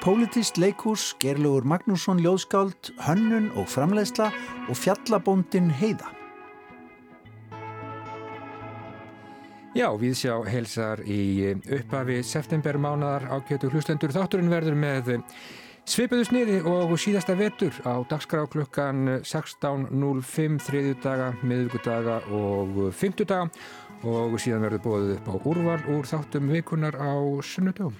Politist leikús, Gerlugur Magnússon ljóðskáld, hönnun og framleiðsla og fjallabóndin heiða. Já, við sjá helsar í upphafi septembermánadar ágætu hluslendur. Þátturinn verður með svipuðu sniði og síðasta vetur á dagskrá klukkan 16.05 þriðjudaga, miðugudaga og fymtudaga og síðan verður bóðið upp á úrval úr þáttum vikunar á sunnudögum.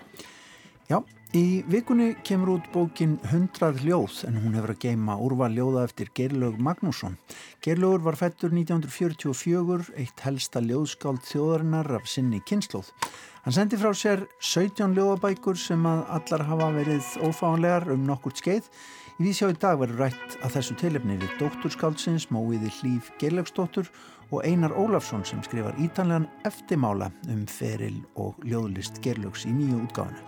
Já, Í vikunni kemur út bókin 100 ljóð en hún hefur að geima úrval ljóða eftir Gerlaug Magnússon. Gerlaugur var fættur 1944, eitt helsta ljóðskáld þjóðarinnar af sinni kynnslóð. Hann sendi frá sér 17 ljóðabækur sem að allar hafa verið ófáanlegar um nokkurt skeið. Í vísjá í dag verður rætt að þessu tilefni við dótturskáldsins Móiði Hlýf Gerlaugsdóttur og Einar Ólafsson sem skrifar ítanlegan eftirmála um feril og ljóðlist Gerlaugs í nýju útgáðinu.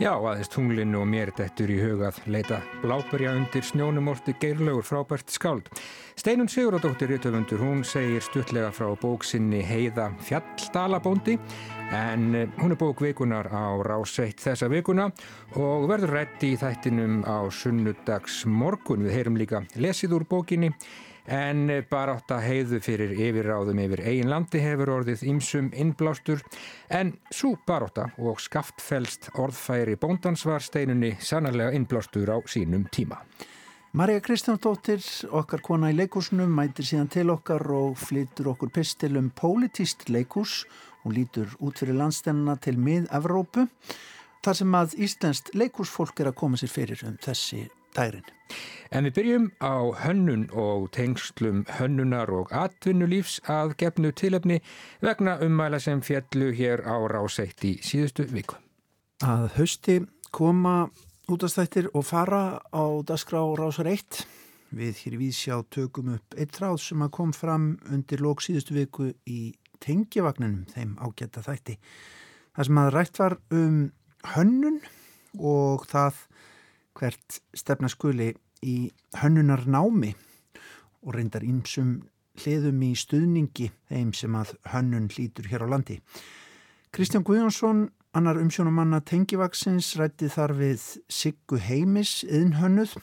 Já, aðeins tunglinu og mér dettur í hugað leita bláperja undir snjónumorti geirlaugur frábært skáld. Steinun Siguradóttir Rítöfundur, hún segir stuttlega frá bóksinni Heiða Fjalldalabóndi en eh, hún er bókvikunar á ráseitt þessa vikuna og verður rétt í þættinum á sunnudags morgun. Við heyrum líka lesið úr bókinni en barátt að heiðu fyrir yfirráðum yfir eigin landi hefur orðið ymsum innblástur en svo barátta og skaftfælst orðfæri bóndans var steinunni sannarlega innblástur á sínum tíma. Marja Kristjánsdóttir, okkar kona í leikúsnum, mætir síðan til okkar og flytur okkur pistil um pólitíst leikús. Hún lítur út fyrir landstennina til mið-Evrópu, þar sem að Íslenskt leikúsfólk er að koma sér fyrir um þessi dærin. En við byrjum á hönnun og tengslum hönnunar og atvinnulífs að gefnu tilöfni vegna ummæla sem fjallu hér á ráseitt í síðustu viku. Að hausti koma útastættir og fara á dasgra á rásar 1. Við hér í Vísjá tökum upp eitt ráð sem að kom fram undir lók síðustu viku í tengjavagninum, þeim ágætta þætti. Það sem að rætt var um hönnun og það hvert stefna skuli í hönnunar námi og reyndar ímsum hliðum í stuðningi þeim sem að hönnun hlýtur hér á landi. Kristján Guðjónsson, annar umsjónumanna tengivaksins, rætti þar við Siggu Heimis yðnhönnuð.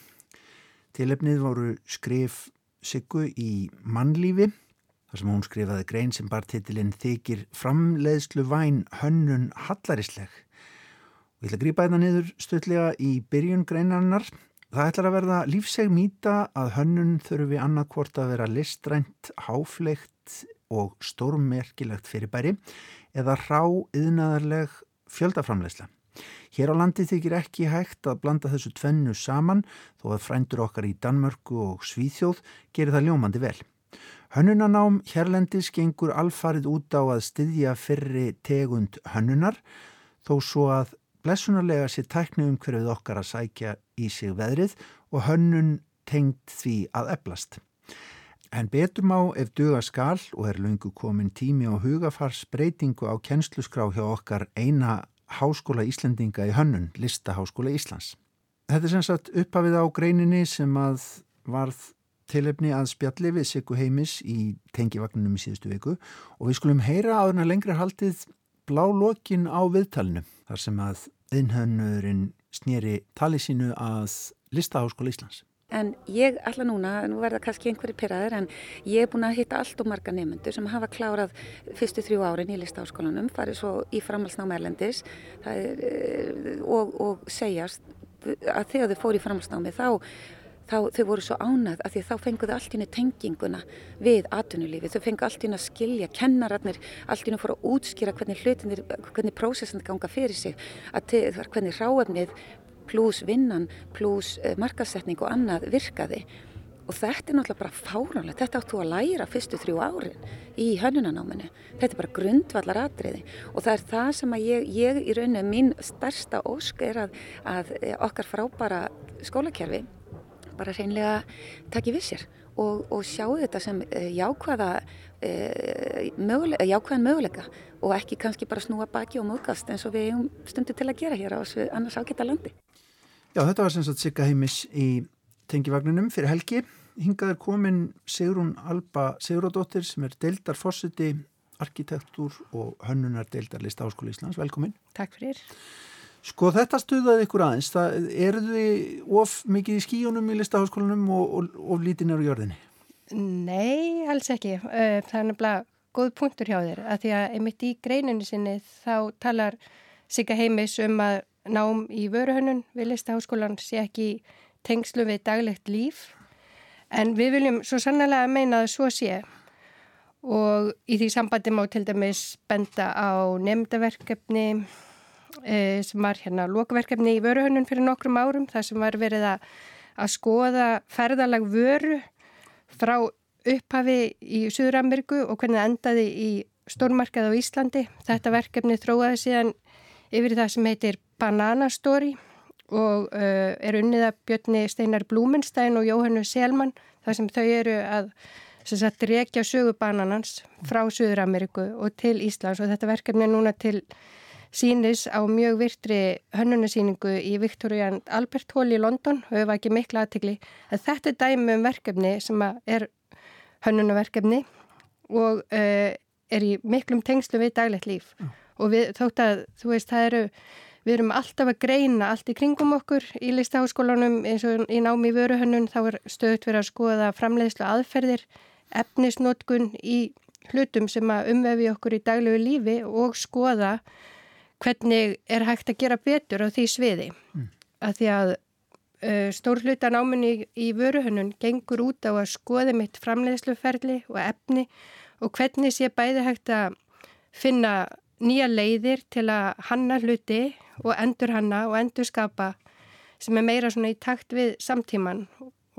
Tilefnið voru skrif Siggu í mannlífi, þar sem hún skrifaði grein sem bar titilinn Þykir framleiðslu væn hönnun hallarisleg. Ég ætla að grípa þetta hérna niður stöðlega í byrjun greinarnar Það ætlar að verða lífseg mýta að hönnun þurfi annarkvort að vera listrænt, háflegt og stórmerkilegt fyrirbæri eða rá yðnaðarleg fjöldaframlegsla. Hér á landi þykir ekki hægt að blanda þessu tvennu saman þó að frændur okkar í Danmörku og Svíþjóð gerir það ljómandi vel. Hönnunanám hérlendis gengur alfarið út á að styðja fyrri tegund hönnunar þó svo að blessunarlega sé tæknu um hverfið okkar að sækja í sig veðrið og hönnun tengt því að eblast. En betum á ef duga skal og er lungu komin tími á hugafarsbreytingu á kennsluskrá hjá okkar eina háskóla Íslandinga í hönnun, Listaháskóla Íslands. Þetta er sem sagt upphafið á greininni sem að varð tilefni að spjalli við Sigur Heimis í tengivagninum í síðustu viku og við skulum heyra áðurna lengri haldið blá lokin á viðtalinu þar sem að innhönnurinn snýri tali sínu að Listaháskóla Íslands. En ég ætla núna, nú verða kannski einhverju pyrraðir, en ég er búin að hitta allt og marga nefnendur sem hafa klárað fyrstu þrjú árin í listaháskólanum, farið svo í framhalsnáma erlendis er, eh, og, og segjast að þegar þau fór í framhalsnámi þá þá þau voru svo ánað að því þá fenguðu allt í tenginguna við atvinnulífi, þau fengu allt í að skilja, kennararnir allt í að fóra að útskýra hvernig hlutinir, hvernig prósessan ganga fyrir sig, að hvernig ráefnið pluss vinnan, pluss eh, markasetning og annað virkaði. Og þetta er náttúrulega bara fáránlega, þetta áttu að læra fyrstu þrjú árin í hönnunanáminu, þetta er bara grundvallar atriði og það er það sem að ég, ég í rauninu, mín starsta ósk er að, að eh, okkar frábara skólakerfi bara hreinlega takki við sér og, og sjáu þetta sem eh, jákvæða eh, möguleika, jákvæðan möguleika og ekki kannski bara snúa baki og mögast eins og við hefum stundu til að gera hér á þessu annars ágæta landi. Já, þetta var sem sagt Sigga Heimis í tengivagninum fyrir helgi. Hingað er komin Sigrun Alba Sigurðardóttir sem er deildar fórsiti, arkitektur og hönnunar deildarlist Áskóli Íslands. Velkomin. Takk fyrir. Sko þetta stuðaði ykkur aðeins, það eru þið of mikið í skíunum í listaháskólanum og, og of lítið nefnur jörðinni? Nei, alls ekki. Það er nefnilega góð punktur hjá þér að því að einmitt í greinunni sinni þá talar Sigga Heimis um að nám í vöruhönnun við listaháskólan sé ekki tengslu við daglegt líf en við viljum svo sannlega meina að svo sé og í því sambandi má til dæmis benda á nefndaverkefni sem var hérna lókverkefni í vöruhönnun fyrir nokkrum árum þar sem var verið að, að skoða ferðalag vöru frá upphafi í Suður-Ameriku og hvernig það endaði í stórmarkað á Íslandi. Þetta verkefni þróaði síðan yfir það sem heitir Banana Story og uh, er unniða Björni Steinar Blúmenstein og Jóhannu Selmann þar sem þau eru að sagt, rekja sögubananans frá Suður-Ameriku og til Íslands og þetta verkefni er núna til sínis á mjög virtri hönnunasýningu í Victorian Albert Hall í London og hefur ekki mikla aðtegli að þetta er dæmi um verkefni sem er hönnunaverkefni og uh, er í miklum tengslu við daglegt líf mm. og við, þótt að þú veist það eru við erum alltaf að greina allt í kringum okkur í listaháskólanum eins og í námi vöruhönnun þá er stöðt verið að skoða framleiðslu aðferðir efnisnótkun í hlutum sem að umvefi okkur í daglegu lífi og skoða hvernig er hægt að gera betur á því sviði. Mm. að því að uh, stór hluta náminni í, í vöruhönnun gengur út á að skoða mitt framleiðsluferli og efni og hvernig sé bæði hægt að finna nýja leiðir til að hanna hluti og endur hanna og endur skapa sem er meira svona í takt við samtíman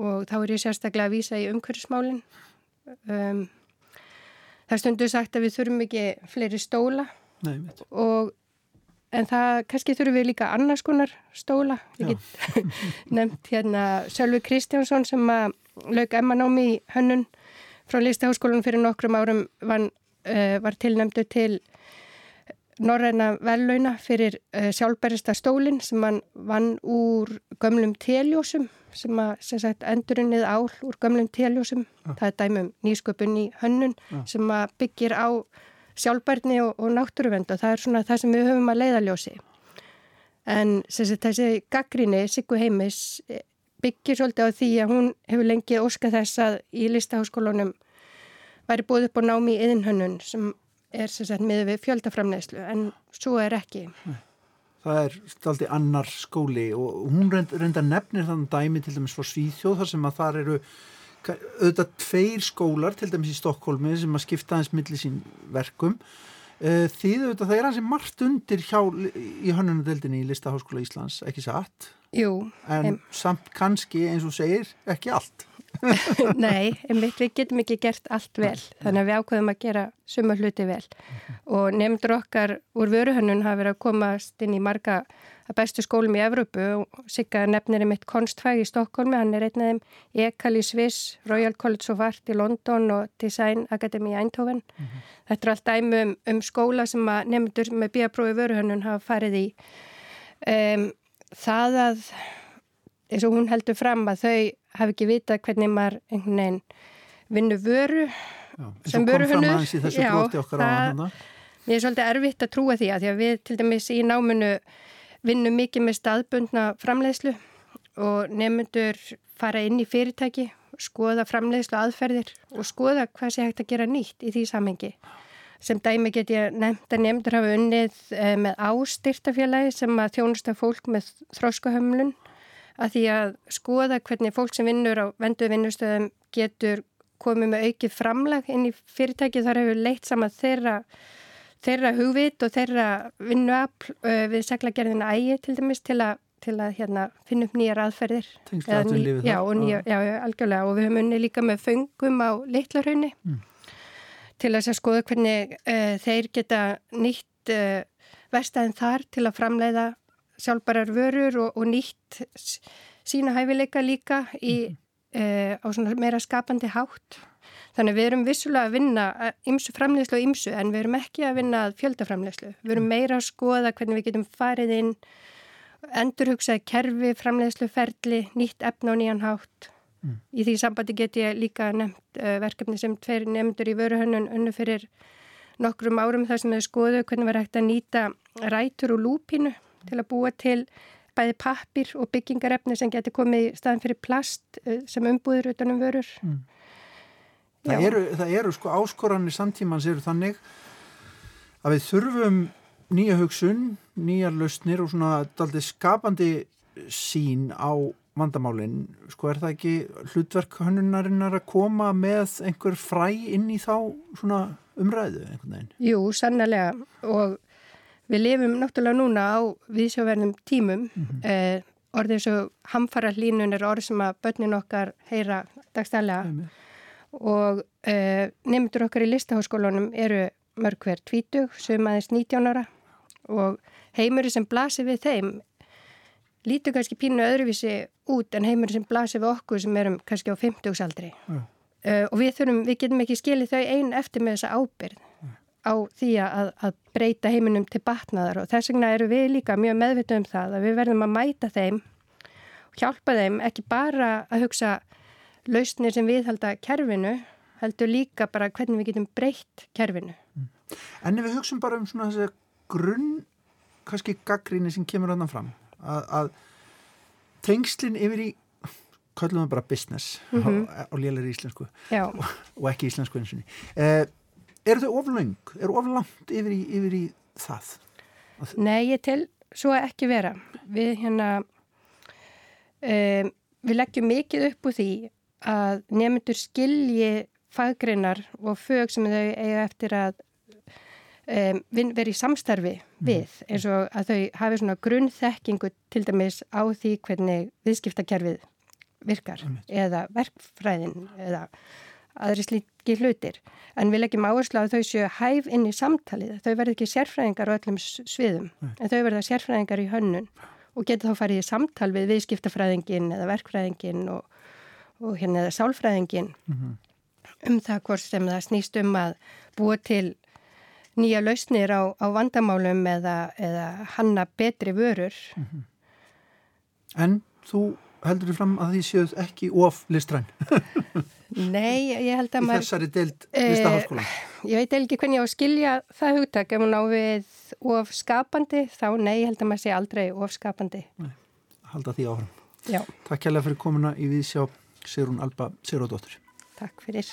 og þá er ég sérstaklega að vísa í umhverfsmálinn um, það stundu sagt að við þurfum ekki fleiri stóla. Nei, og En það, kannski þurfum við líka annars konar stóla. Ég get nefnt hérna Sölvi Kristjánsson sem að lög emmanámi í hönnun frá Lýstaháskólanum fyrir nokkrum árum van, uh, var tilnæmdu til Norræna vellauna fyrir uh, sjálfberista stólinn sem hann vann úr gömlum teljósum sem að sem sagt, endurinnið ál úr gömlum teljósum. Ah. Það er dæmum nýsköpun í hönnun ah. sem að byggir á sjálfbærni og, og náttúruvend og það er svona það sem við höfum að leiðaljósi. En sagt, þessi gaggrinni, Siggu Heimis, byggir svolítið á því að hún hefur lengið óska þess að í listaháskólunum væri búið upp á námi í yðinhönnun sem er sagt, með við fjöldaframneðslu en svo er ekki. Það er alltaf annar skóli og hún reynda nefnir þann dæmi til dæmis for Svíþjóð þar sem að þar eru auðvitað tveir skólar til dæmis í Stokkólmi sem að skipta aðeins millir sín verkum. Eh, því auðvitað það er hansi margt undir hjá í hönnunadeldinni í Listaháskóla Íslands, ekki satt? Jú, en em... samt kannski eins og segir ekki allt. Nei, einmitt, við getum ekki gert allt vel, þannig að við ákveðum að gera suma hluti vel. Og nefndur okkar úr vöruhönnun hafa verið að komast inn í marga bestu skólum í Evrópu og Sigga nefnir einmitt konstfæg í Stokkólmi, hann er einn af þeim Ekal í Sviss, Royal College of Art í London og Design Academy í Eindhoven. Mm -hmm. Þetta er allt dæmi um, um skóla sem að nefndur með bíaprófi vöruhönnun hafa farið í. Um, það að, eins og hún heldur fram að þau hafi ekki vitað hvernig maður einhvern veginn vinnu vöru já, sem vöruhönnu Já, það er svolítið erfitt að trúa því að því að við til dæmis í náminu vinnum mikið með staðbundna framleiðslu og nefnundur fara inn í fyrirtæki, skoða framleiðslu aðferðir og skoða hvað sé hægt að gera nýtt í því samhengi. Sem dæmi get ég nefnt að nefndur hafa unnið eh, með ástyrtafélagi sem að þjónusta fólk með þróskahömlun að því að skoða hvernig fólk sem vinnur á venduð vinnustöðum getur komið með aukið framlag inn í fyrirtæki þar hefur leitt saman þeirra, þeirra hugvit og þeirra vinnuafl uh, við seglagerðina ægi til dæmis til að, til að hérna, finna upp nýjar aðferðir. Ný, já, nýja, já, algjörlega og við höfum unni líka með föngum á litlarhaunni mm. til að skoða hvernig uh, þeir geta nýtt uh, verstaðin þar til að framleiða sjálfbarar vörur og, og nýtt sína hæfileika líka í, mm. e, á svona meira skapandi hátt. Þannig við erum vissulega að vinna ymsu framlegslu og ymsu en við erum ekki að vinna fjöldaframlegslu. Við erum mm. meira að skoða hvernig við getum farið inn, endurhugsaði kerfi, framlegslu, ferli, nýtt efna og nýjan hátt. Mm. Í því sambandi get ég líka nefnt uh, verkefni sem tveir nefndur í vöruhönnun unnu fyrir nokkrum árum þar sem við skoðu hvernig var hægt að nýta rætur og lúpinu til að búa til bæði pappir og byggingarefni sem getur komið í staðan fyrir plast eh, sem umbúður utanum vörur. Mm. Það eru, það eru sko áskoranir samtímans eru þannig að við þurfum nýja hugsun, nýjar lausnir og svona daldi skapandi sín á vandamálinn. Sko er það ekki hlutverk hannunarinnar að koma með einhver fræ inn í þá svona umræðu einhvern veginn? Jú, sannlega og við lifum náttúrulega núna á viðsjóverðnum tímum mm -hmm. eh, orðið og hamfara hlínun er orð sem að börnin okkar heyra dagstælega. Og eh, nefndur okkar í listaháskólanum eru mörg hver tvítug sem aðeins 19 ára. Og heimuri sem blasir við þeim lítur kannski pínu öðruvísi út en heimuri sem blasir við okkur sem erum kannski á 50 aldri mm. uh, og við, þurfum, við getum ekki skilið þau einn eftir með þessa ábyrð á því að, að breyta heiminum til batnaðar. Og þess vegna eru við líka mjög meðvitið um það að við verðum að mæta þeim og hjálpa þeim ekki bara að hugsa lausnir sem við halda kerfinu heldur líka bara hvernig við getum breytt kerfinu. Mm. En ef við hugsun bara um svona þessi grunn kannski gaggríni sem kemur andan fram að, að tengslinn yfir í kallum við bara business mm -hmm. á, á lélæri íslensku og, og ekki íslensku eins og niður eru þau oflöng, eru oflangt yfir í, yfir í það? Nei, ég tel svo ekki vera. Við hérna, um, við leggjum mikið upp úr því að nefndur skilji faggreinar og fög sem þau eiga eftir að um, vera í samstarfi mm. við eins og að þau hafi svona grunnþekkingu til dæmis á því hvernig viðskiptakerfið virkar eða verkfræðin eða aðri slíki hlutir. En við leggjum áherslu að þau séu hæf inn í samtalið. Þau verður ekki sérfræðingar á öllum sviðum, Nei. en þau verður sérfræðingar í hönnun og getur þá farið í samtal við viðskiptafræðingin eða verkfræðingin og, og hérna eða sálfræðingin mm -hmm. um það hvort sem það snýst um að búa til nýja lausnir á, á vandamálum eða, eða hanna betri vörur. Mm -hmm. En þú heldur þið fram að því séuð ekki of listræn? Nei, ég held að maður... Í þessari deild listaháskóla? Eh, ég veit ekki hvernig ég á að skilja það hugtak. Ef hún á við of skapandi, þá nei, ég held að maður sé aldrei of skapandi. Nei, halda því áfram. Já. Takk kærlega fyrir komuna í Víðsjá, Sigrun Alba Sigurðardóttur. Takk fyrir.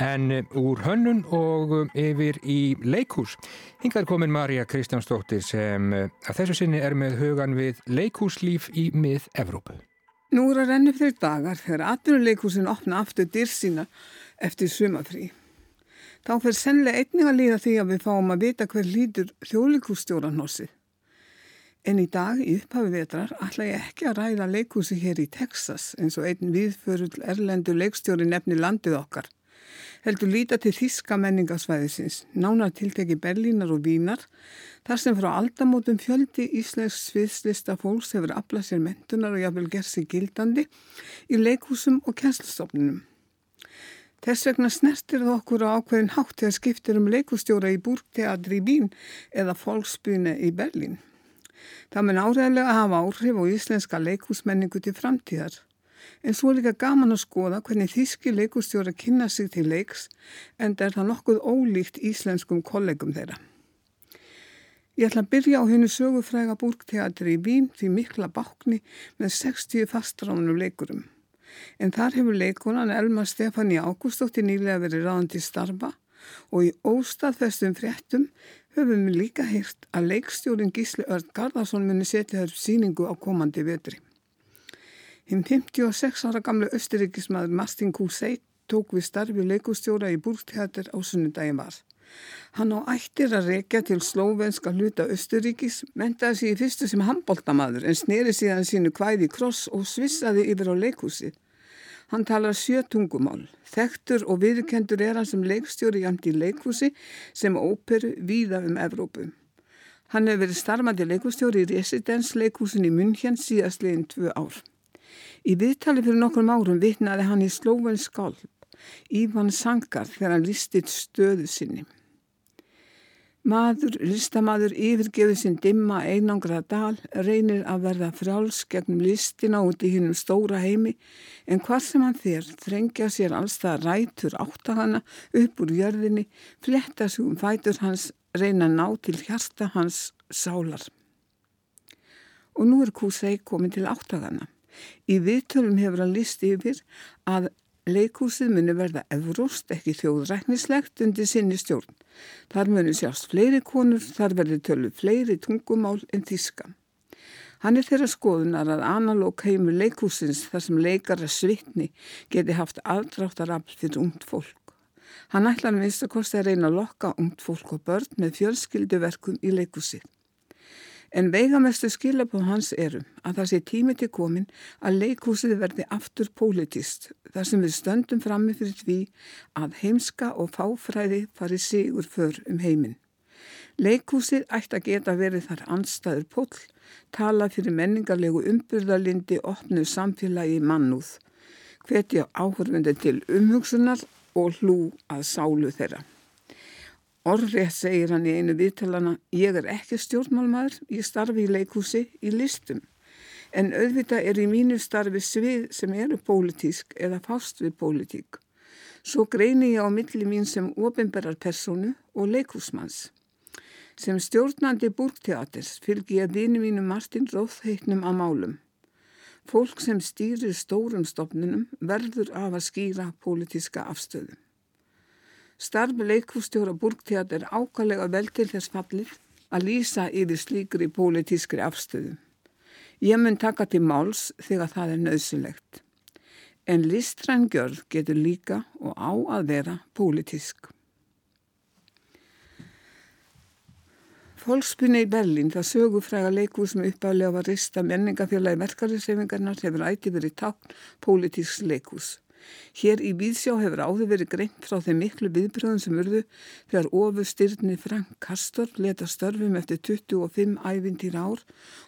En eh, úr hönnun og eh, yfir í leikús. Hingað er komin Marja Kristjánsdóttir sem að þessu sinni er með hugan við leikúslíf í mið-Evrópu. Nú er að renni fyrir dagar þegar atvinnuleikusin opna aftur dyrsína eftir sumafrí. Þá fyrir sennilega einnig að líða því að við fáum að vita hver lítur þjóðleikússtjóran hossið. En í dag í upphafi vetrar ætla ég ekki að ræða leikúsi hér í Texas eins og einn viðförull erlendu leikstjóri nefni landið okkar heldur líta til þíska menningasvæðisins, nánar tilteki Berlínar og Vínar, þar sem frá aldamótum fjöldi íslensk sviðslista fólks hefur aflað sér mentunar og jáfnvel gerð sér gildandi í leikúsum og kjenslustofnunum. Þess vegna snertir það okkur á ákveðin hátt þegar skiptir um leikústjóra í Búrteatri í Bín eða Folksbúne í Berlín. Það mun áræðilega hafa áhrif á íslenska leikúsmenningu til framtíðar en svo er líka gaman að skoða hvernig þíski leikustjóra kynna sig til leiks en það er það nokkuð ólíkt íslenskum kollegum þeirra. Ég ætla að byrja á hennu sögufræga búrkteatri í Vín því mikla bákni með 60 fastráðunum leikurum. En þar hefur leikunan Elma Stefani Ágústóttir nýlega verið ráðandi starfa og í óstaðfestum fréttum höfum við líka hýrt að leikstjórin Gísli Örd Garðarsson muni setja þær síningu á komandi vetri. Hinn 56 ára gamle östuríkismadur Martin Cousset tók við starfi leikustjóra í búrteater á sunnudagi var. Hann á ættir að rekja til slóvenska hluta Östuríkis, mentaði sér í fyrstu sem handbóltamadur en sneri síðan sínu kvæði kross og svissaði yfir á leikúsið. Hann talar sjö tungumál. Þektur og viðkendur er hann sem leikstjóri jæmt í leikúsi sem óperu víða um Evrópu. Hann hefur verið starfandi leikustjóri í residensleikúsin í München síðastleginn tvö ár. Í viðtali fyrir nokkrum árum vitnaði hann í slóven skálp, Ívan Sangar, þegar hann listið stöðu sinni. Maður, listamadur, yfirgefið sinn dimma einangrað dal, reynir að verða fráls gegnum listina út í hinnum stóra heimi, en hvað sem hann þér þrengja sér alls það rætur áttahana upp úr jörðinni, fletta sig um fætur hans, reyna ná til hjarta hans sálar. og nú er Kusei komin til áttagana. Í viðtölum hefur hann list yfir að leikhúsið muni verða evróst ekki þjóðræknislegt undir sinni stjórn. Þar muni sjást fleiri konur, þar verði tölu fleiri tungumál en þíska. Hann er þeirra skoðunar að analóg heimur leikhúsins þar sem leikara svitni geti haft aðdráttarafl fyrir ungt fólk. Hann ætlar minnst að kosti að reyna að lokka ungt fólk og börn með fjölskylduverkum í leikhúsið. En veigamestu skilabóð hans eru að það sé tími til komin að leikhúsið verði aftur pólitist þar sem við stöndum frammi fyrir því að heimska og fáfræði fari sigur för um heiminn. Leikhúsið ætti að geta verið þar anstæður pól, tala fyrir menningarlegu umbyrðalindi opnu samfélagi mannúð, hvetja áhörfundi til umhugsunar og hlú að sálu þeirra. Orðrétt segir hann í einu viðtalana, ég er ekki stjórnmálmaður, ég starfi í leikhúsi í listum. En auðvitað er í mínu starfi svið sem eru pólitísk eða fást við pólitík. Svo greini ég á milli mín sem ofinberrar personu og leikhúsmanns. Sem stjórnandi búrteaters fylgi ég vini mínu Martin Róðheitnum á málum. Fólk sem stýrir stórum stopnunum verður af að skýra pólitíska afstöðum. Starf leikústjóra Burgteat er ákallega vel til þess fallið að lýsa yfir slíkri pólitískri afstöðu. Ég mun taka til máls þegar það er nöðsilegt. En listræn gjörð getur líka og á að vera pólitísk. Fólksbyrni í Berlín, það sögufræga leikús sem uppálega var rista menningafélagi verkarisefingarnar hefur ætti verið tákn pólitísk leikús. Hér í Víðsjá hefur áður verið greint frá þeim miklu viðbröðum sem urðu þegar ofustyrni Frank Kastor leta störfum eftir 25 ævintýr ár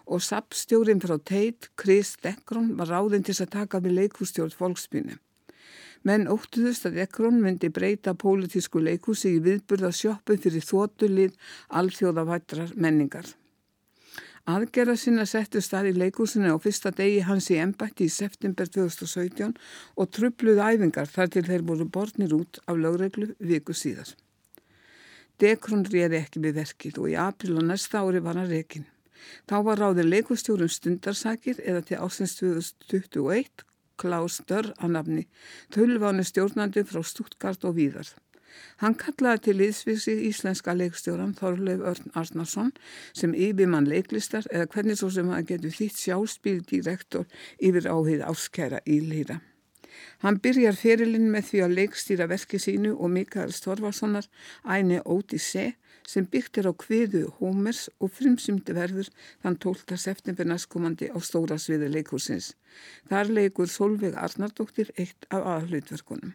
og sapstjórin frá Teit, Chris Dekron, var ráðinn til að taka við leikústjórn fólksbyrni. Menn óttuðust að Dekron myndi breyta pólitísku leikúsi í viðburða sjóppum fyrir þótulið alþjóðavættrar menningar. Aðgerra sinna settu stað í leikúsinu á fyrsta degi hans í embætti í september 2017 og trubluð æfingar þar til þeir voru bornir út af lögreglu viku síðar. Dekrun réði ekki við verkið og í april og næsta ári var hann rekin. Þá var ráðið leikustjórun stundarsakir eða til ásins 2021 Klaus Dörr að nafni, tölvánu stjórnandi frá Stuttgart og Víðar. Hann kallaði til liðsvísi íslenska leikstjóran Þorleif Örn Arnarsson sem yfirmann leiklistar eða hvernig svo sem hann getur þýtt sjálfsbíldirektor yfir áhið áskæra í lýra. Hann byrjar ferilinn með því að leikstýra verki sínu og Mikael Storvarssonar æni Ódíse sem byggt er á kviðu Hómers og frimsymdi verður þann 12. september næstkomandi á stóra sviði leikursins. Þar leikur Solveig Arnardóttir eitt af aðhlutverkunum.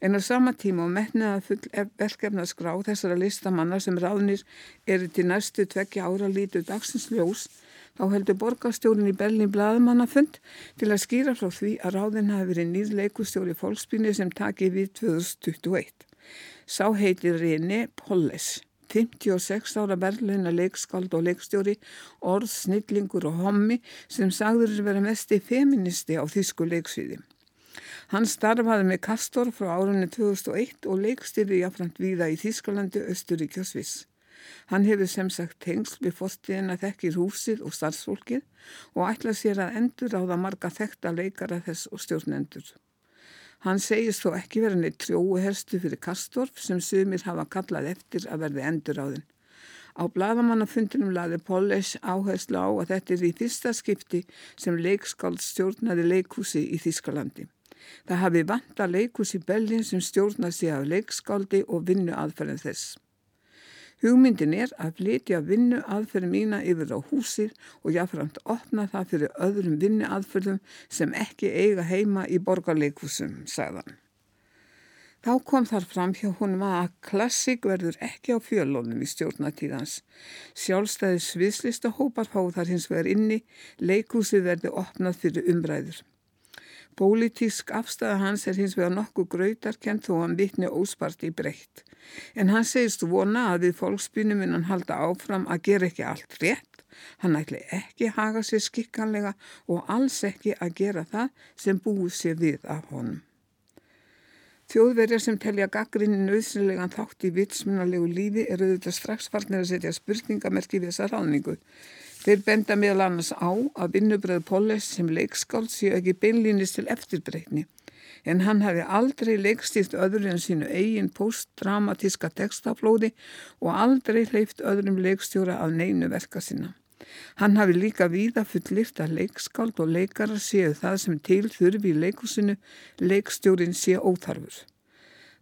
En á sama tíma og metnaða full verkefnaskrá þessara listamanna sem ráðnir eru til næstu tvekja ára lítu dagsins ljós þá heldur borgarstjórin í Berlín Blaðmannafund til að skýra frá því að ráðin hafi verið nýð leikustjóri fólksbyrni sem taki við 2021. Sá heitir René Polles. 56 ára berluna leikskald og leikstjóri, orð, snillingur og hommi sem sagður vera mest í feministi á þýsku leiksviði. Hann starfaði með Kastor frá árunni 2001 og leikstýri jáfnframt víða í Þískalandi, Östurík og Sviss. Hann hefur sem sagt tengsl við fórstíðin að þekkir húsið og starfsfólkið og ætla sér að endur á það marga þekta leikara þess og stjórnendur. Hann segist þó ekki verið neitt trjóuherstu fyrir Kastorf sem sumir hafa kallað eftir að verði endur á þinn. Á bladamannafundinum laði Póles áherslu á að þetta er í fyrsta skipti sem leikskáld stjórnaði leikhúsi í Þískalandi. Það hafi vanta leikus í Bellin sem stjórna sig af leikskáldi og vinnu aðferðin þess. Hugmyndin er að flytja vinnu aðferðin mína yfir á húsið og jáfnframt opna það fyrir öðrum vinnu aðferðum sem ekki eiga heima í borgarleikusum, sagðan. Þá kom þar fram hjá honum að klassík verður ekki á fjölónum í stjórnatíðans. Sjálfstæði sviðslista hópar fá þar hins vegar inni, leikúsið verður opnað fyrir umræður. Pólitísk afstæða hans er hins vegar nokkuð gröytarkent þó hann vittni óspart í breytt. En hann segist vona að við fólksbynum innan halda áfram að gera ekki allt rétt. Hann ætli ekki haga sér skikkanlega og alls ekki að gera það sem búið sér við af honum. Þjóðverjar sem telja gaggrinni nöðsynlegan þátt í vitsmunarlegu lífi eru þetta strax farnir að setja spurningamerki við þessa ráningu. Þeir benda meðal annars á að vinnubröð Póles sem leikskáld séu ekki beinlýnist til eftirbreytni en hann hafi aldrei leikstýrt öðru en sínu eigin postdramatíska textaflóði og aldrei hleyft öðrum leikstjóra af neinu verka sinna. Hann hafi líka víða fullirt að leikskáld og leikara séu það sem til þurfi í leikusinu, leikstjórin sé óþarfur.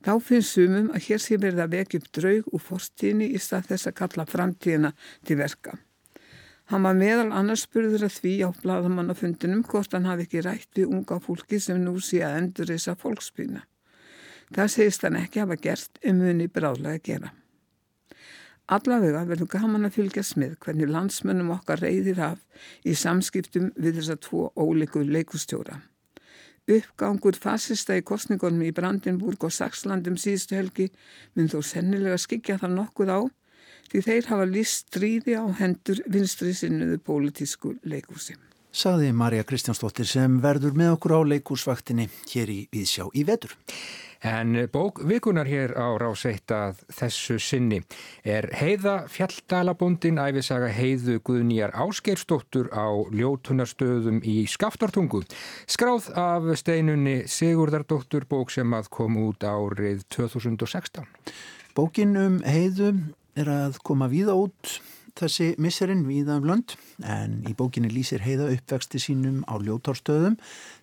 Þá finnst sumum að hér sé verið að vekja upp draug úr forstíðni í stað þess að kalla framtíðina til verka. Hann var meðal annars spurður að því á bladamannafundinum hvort hann hafi ekki rætt við unga fólki sem nú sé að endur þessa fólksbýna. Það segist hann ekki hafa gert um muni bráðlega að gera. Allavega verður gaman að fylgjast með hvernig landsmönnum okkar reyðir af í samskiptum við þessa tvo ólíku leikustjóra. Uppgangur fasista í kostningunum í Brandenburg og Saxlandum síðustu helgi mynd þó sennilega skikja það nokkuð á því þeir hafa líst stríði á hendur vinstri sinnuðu pólitísku leikúsi. Saði Marja Kristjánsdóttir sem verður með okkur á leikúsvaktinni hér í Víðsjá í vetur. En bók vikunar hér á ráseitt að þessu sinni er heiða fjalldalabondin æfisaga heiðu Guðnýjar Áskeirstóttur á ljótunarstöðum í Skaftartungu. Skráð af steinunni Sigurdardóttur bók sem að kom út árið 2016. Bókin um heiðu er að koma víða út þessi misserinn víða um lönd en í bókinni lýsir heiða uppvexti sínum á ljótárstöðum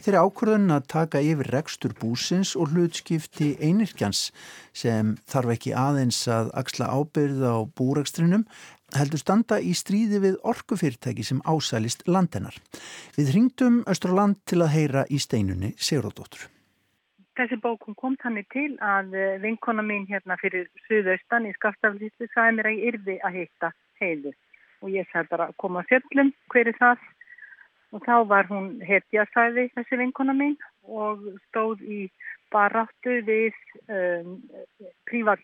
þeirri ákvörðun að taka yfir rekstur búsins og hlutskipti einirkjans sem þarf ekki aðeins að axla ábyrða á búrekstrinum heldur standa í stríði við orkufyrirtæki sem ásælist landennar. Við ringdum Östraland til að heyra í steinunni Sigurðardóttur. Þessi bókum kom þannig til að vinkona mín hérna fyrir Suðaustan í Skaftaflýslu sagði mér að ég yrði að hitta heiðu. Og ég sagði bara koma fjöllum hverju það? Og þá var hún hetja sæði þessi vinkona mín og stóð í baráttu við um, prívat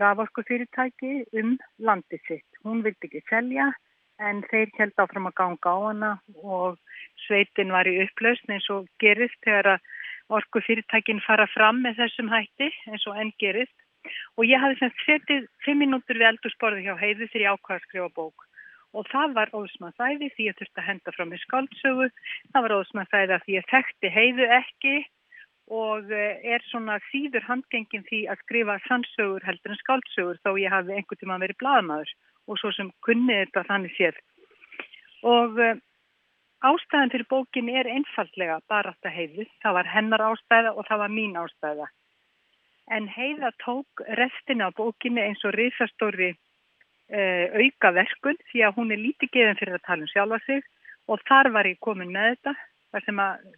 raforku fyrirtæki um landi sitt. Hún vildi ekki selja en þeir held áfram að ganga á hana og sveitin var í upplausn eins og gerist þegar að orku fyrirtækin fara fram með þessum hætti eins og enn gerist og ég hafði semst setið fimm minútur við eldursporði hjá heiðu þegar ég ákvaði að skrifa bók og það var óðsmaðsæði því ég þurfti að henda frá mig skáldsögu, það var óðsmaðsæði því ég þekkti heiðu ekki og eh, er svona síður handgengin því að skrifa sannsögur heldur en skáldsögur þó ég hafi einhvern tíma verið bladmaður og svo sem kunni þetta þannig séð og eh, Ástæðan fyrir bókin er einfallega bara þetta heiðu. Það var hennar ástæða og það var mín ástæða. En heiða tók restina á bókinni eins og risastóri uh, auka verkun því að hún er lítið geðin fyrir að tala um sjálfa sig og þar var ég komin með þetta. Það sem að,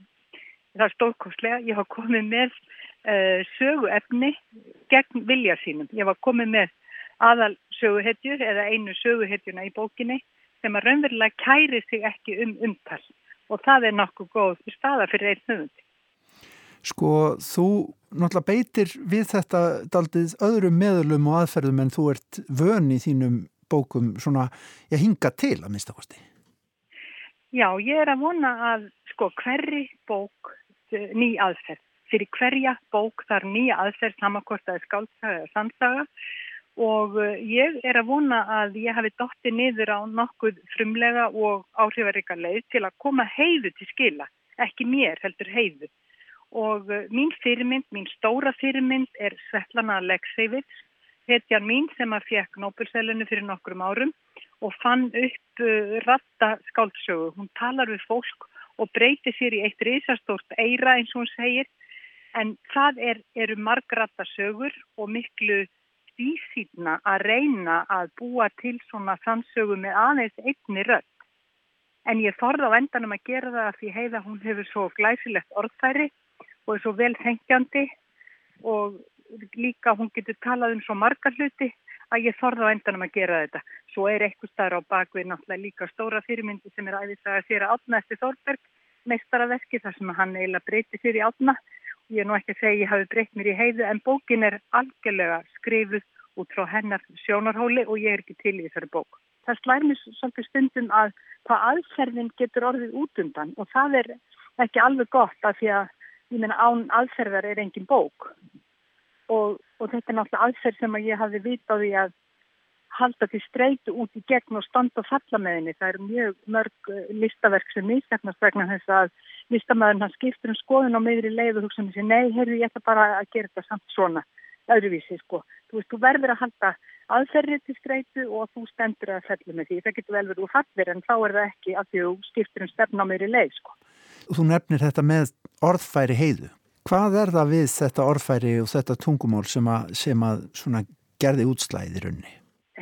það er stórkostlega, ég var komin með uh, söguefni gegn vilja sínum. Ég var komin með aðal söguhetjur eða einu söguhetjuna í bókinni sem að raunverulega kæri sig ekki um umtal og það er nokkuð góð staða fyrir einn höfundi. Sko, þú náttúrulega beitir við þetta daldið öðrum meðlum og aðferðum en þú ert vön í þínum bókum svona, ég hinga til að mista kosti. Já, ég er að vona að sko hverri bók eh, ný aðferð. Fyrir hverja bók þar nýja aðferð samankvortaði skálsaga eða samsaga og eh, ég er að vona að ég hafi dótti niður á nokkuð frumlega og áhrifaríka leið til að koma heiðu til skila, ekki mér heldur heiðu. Og eh, mín fyrirmynd, mín stóra fyrirmynd er Svetlana Aleksevits, hetjan mín sem að fekk Nobel-sælunu fyrir nokkrum árum og fann upp uh, ratta skáldsögu. Hún talar við fólk og breyti sér í eitt risastórt eira eins og hún segir en það er, eru margratta sögur og miklu tvísýtna að reyna að búa til svona sannsögu með aðeins einni rödd. En ég þorði á endanum að gera það að því heiða hún hefur svo glæsilegt orðfæri og er svo vel þengjandi og líka hún getur talað um svo margar hluti að ég þorði á endanum að gera þetta. Svo er eitthvað starf á bakvið náttúrulega líka stóra fyrirmyndi sem er æðis að sér að átna eftir Þorberg meistaraverki þar sem hann eiginlega breyti sér í átna Ég er nú ekki að segja ég hafi breytt mér í heiðu en bókin er algjörlega skrifuð út frá hennar sjónarhóli og ég er ekki til í þessari bók. Það slæðir mér svolítið stundum að hvað aðferðin getur orðið út undan og það er ekki alveg gott af því að ég meina án aðferðar er engin bók og, og þetta er náttúrulega aðferð sem að ég hafi vitaði að halda til streytu út í gegn og standa og falla með henni. Það eru mjög mörg eh, listaverk sem nýsteknast vegna þess að listamæðurinn hann skiptur um skoðun á meðri leið og hugsa um þessi, nei, heyrðu ég ætla bara að gera þetta samt svona, öðruvísi sko. Þú veist, þú verður að halda aðferðið til streytu og þú stendur að fellja með því. Það getur vel verið úr fallir en þá er það ekki að því þú skiptur um stefn á meðri leið sko. Þú nefnir þetta með orðfæri heiðu. Hvað er það við þetta orðfæri og þetta tungumál sem að, sem að gerði útslæðir unni?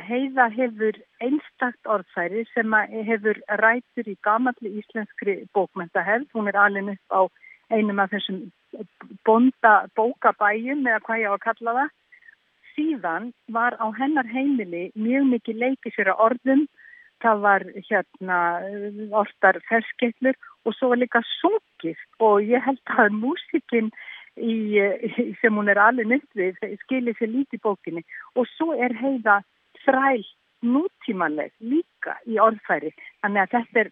Heiða hefur einstakt orðfæri sem hefur rætur í gamalli íslenskri bókmyndahefð. Hún er alveg upp á einum af þessum bonda bókabæjum eða hvað ég á að kalla það. Síðan var á hennar heimili mjög mikið leikið sér að orðum. Það var hérna oftar ferskettlur og svo var líka sungið. Og ég held að músikinn sem hún er alveg við skilir sér lítið bókinni. Og svo er heiða þræl nútímanleg líka í orðfæri. Þannig að þetta er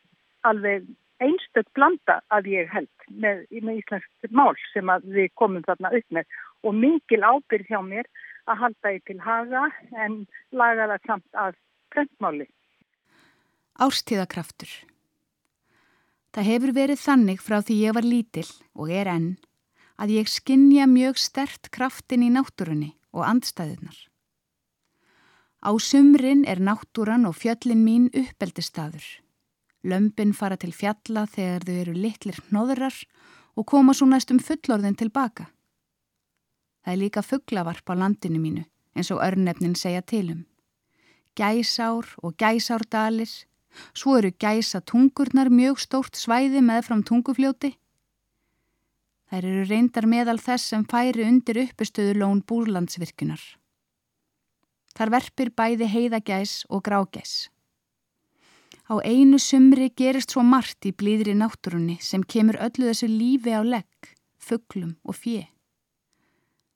alveg einstök blanda að ég held með, með íslensk mál sem við komum þarna upp með. Og mikil ábyrð hjá mér að halda ég til haga en laga það samt að prentmáli. Árstíðakraftur Það hefur verið þannig frá því ég var lítill og er enn að ég skinnja mjög stert kraftin í náttúrunni og andstæðunar. Á sumrin er náttúran og fjöllin mín uppeldistaður. Lömpin fara til fjalla þegar þau eru litlir hnóðurar og koma svo næstum fullorðin tilbaka. Það er líka fugglavarp á landinu mínu eins og örnefnin segja tilum. Gæsár og gæsárdalir Svo eru gæsa tungurnar mjög stórt svæði með fram tungufljóti. Þær eru reyndar meðal þess sem færi undir uppestöðu lón búrlandsvirkunar. Þar verpir bæði heiðagæs og grágæs. Á einu sumri gerist svo margt í blíðri náttúrunni sem kemur öllu þessu lífi á legg, fugglum og fjö.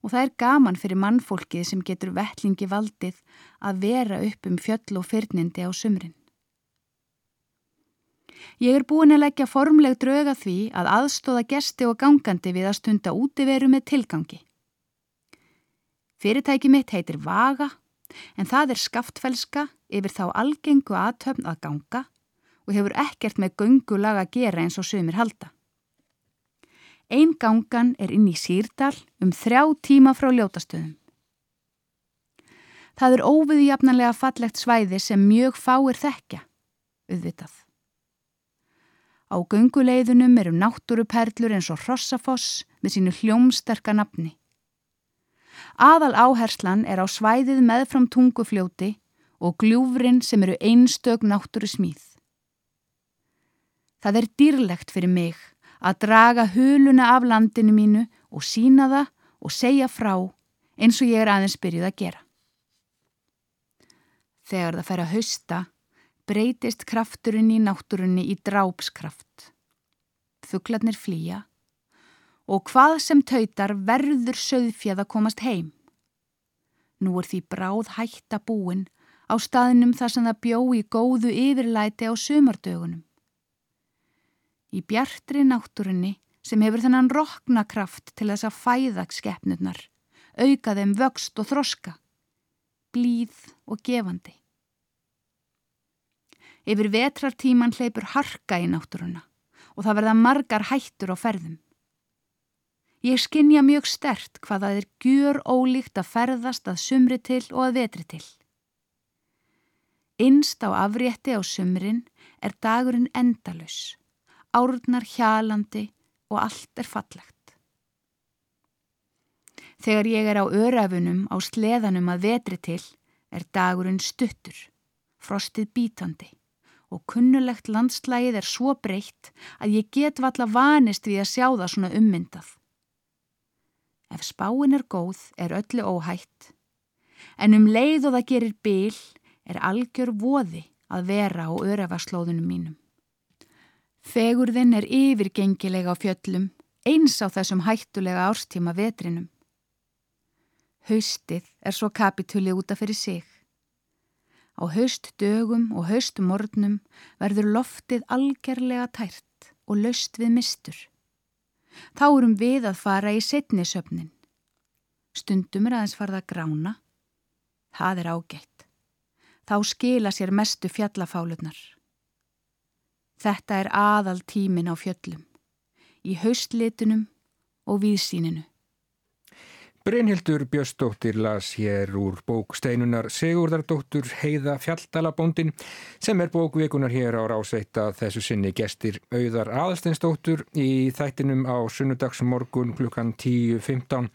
Og það er gaman fyrir mannfólkið sem getur vettlingi valdið að vera upp um fjöll og fyrnindi á sumrin. Ég er búin að leggja formleg drauga því að aðstóða gesti og gangandi við að stunda útiveru með tilgangi. Fyrirtæki mitt heitir Vaga en það er skaftfelska yfir þá algengu aðtöfn að ganga og hefur ekkert með göngulag að gera eins og sömur halda. Einn gangan er inn í Sýrdal um þrjá tíma frá ljótastöðum. Það er óviðjafnanlega fallegt svæði sem mjög fáir þekkja, auðvitað. Á gunguleiðunum eru náttúruperlur eins og Hrossafoss með sínu hljómsterka nafni. Aðal áherslan er á svæðið meðfram tungufljóti og gljúfrin sem eru einstök náttúru smíð. Það er dýrlegt fyrir mig að draga huluna af landinu mínu og sína það og segja frá eins og ég er aðeins byrjuð að gera. Þegar það fer að hausta breytist krafturinn í náttúrunni í drápskraft. Þuglarnir flýja og hvað sem tautar verður söðfjað að komast heim. Nú er því bráð hætta búin á staðinum þar sem það bjó í góðu yfirlæti á sumardögunum. Í bjartri náttúrunni sem hefur þennan rokna kraft til þess að fæða skeppnurnar, auka þeim vöxt og þroska, blíð og gefandi. Yfir vetrartíman hleypur harka í náttúruna og það verða margar hættur á ferðum. Ég skinja mjög stert hvað það er gjur ólíkt að ferðast að sumri til og að vetri til. Innst á afrétti á sumrin er dagurinn endalus, árnar hjalandi og allt er fallegt. Þegar ég er á örafunum á sleðanum að vetri til er dagurinn stuttur, frostið bítandi og kunnulegt landslægið er svo breytt að ég get valla vanist við að sjá það svona ummyndað. Ef spáin er góð er öllu óhætt, en um leið og það gerir bil er algjör voði að vera á örafarslóðunum mínum. Fegurðin er yfirgengilega á fjöllum, eins á þessum hættulega árstíma vetrinum. Haustið er svo kapitúli útaf fyrir sig. Á haust dögum og haust morgnum verður loftið algerlega tært og löst við mistur. Þá erum við að fara í setni söfnin. Stundum er aðeins farða grána. Það er ágætt. Þá skila sér mestu fjallafálurnar. Þetta er aðal tímin á fjöllum, í haustlitunum og víðsíninu. Brynhildur Björnsdóttir las hér úr bók Steinunar Sigurðardóttur Heiða Fjaldalabóndin sem er bókvikunar hér á rásveita þessu sinni. Gestir auðar aðalsteinsdóttur í þættinum á sunnudagsmorgun klukkan 10.15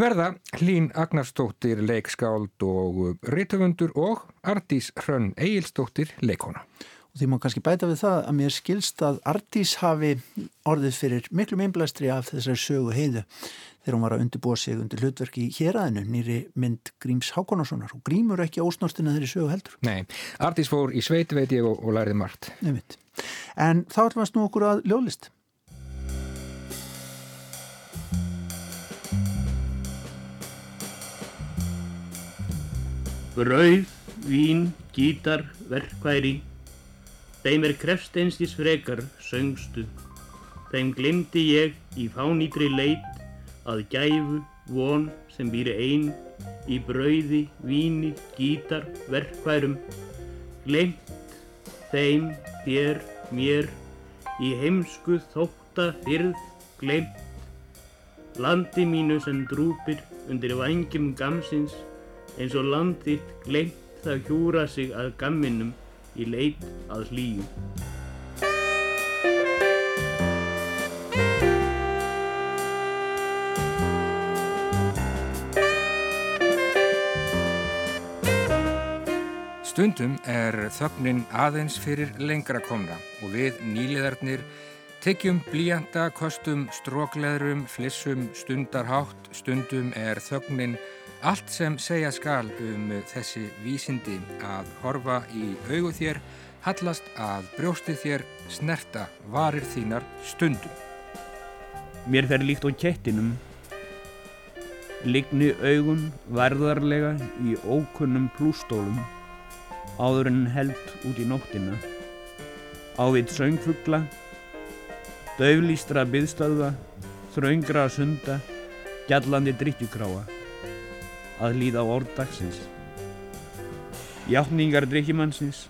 verða Hlín Agnarsdóttir leikskáld og rítufundur og Ardís Hrönn Egilsdóttir leikona. Og því má kannski bæta við það að mér skilst að Ardís hafi orðið fyrir miklu meinblæstri af þessari sögu heiðu þegar hún var að undirbúa sig undir hlutverki í héræðinu nýri mynd Gríms Hákonarssonar og Grímur ekki ósnortina þeirri sögu heldur. Nei, Ardís fór í sveit veit ég og, og læriði margt. Nefnitt. En þá ætlum við að snú okkur að ljóðlist. Brauð, vín, gítar, verkværi Þeim er krefsteinstís frekar, söngstu. Þeim glimti ég í fánýtri leit að gæfu, von sem býri einn í brauði, víni, gítar, verkværum. Glimt þeim, þér, mér, í heimsku þótta fyrð, glimt. Landi mínu sem drúpir undir vangjum gamsins eins og landitt glimt það hjúra sig að gamminum í leit að hlýju. Stundum er þögnin aðeins fyrir lengra komna og við nýliðarnir tekjum blíjanda, kostum, strókleðrum, flissum, stundarhátt, stundum er þögnin Allt sem segja skal um þessi vísindi. Að horfa í augu þér, hallast að brjósti þér, snerta varir þínar stundum. Mér fer líkt á kettinum, ligni augun varðarlega í ókunnum plústólum, áður en held út í nóttina, ávið söngfugla, döflístra byðstöðva, þraungra sunda, gjallandi drikkjukráa að líða á orðdagsins. Játtningar drikkimannsins,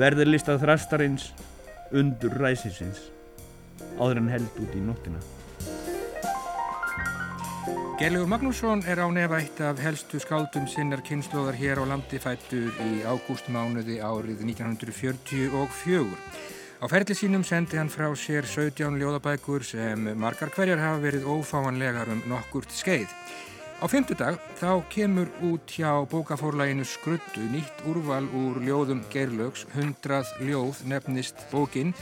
verðurlistað þrastarins, undur ræsisins, áður en held út í nóttina. Gerlegur Magnússon er á nefa eitt af helstu skáldum sinnar kynnslóðar hér á landi fættur í ágústmánuði árið 1944. Á ferli sínum sendi hann frá sér 17 ljóðabækur sem margar hverjar hafa verið ófáanlegar um nokkurt skeið. Á fymtudag þá kemur út hjá bókafórlæginu Skruddu nýtt úrval úr ljóðum Geirlaugs, 100 ljóð nefnist bókin,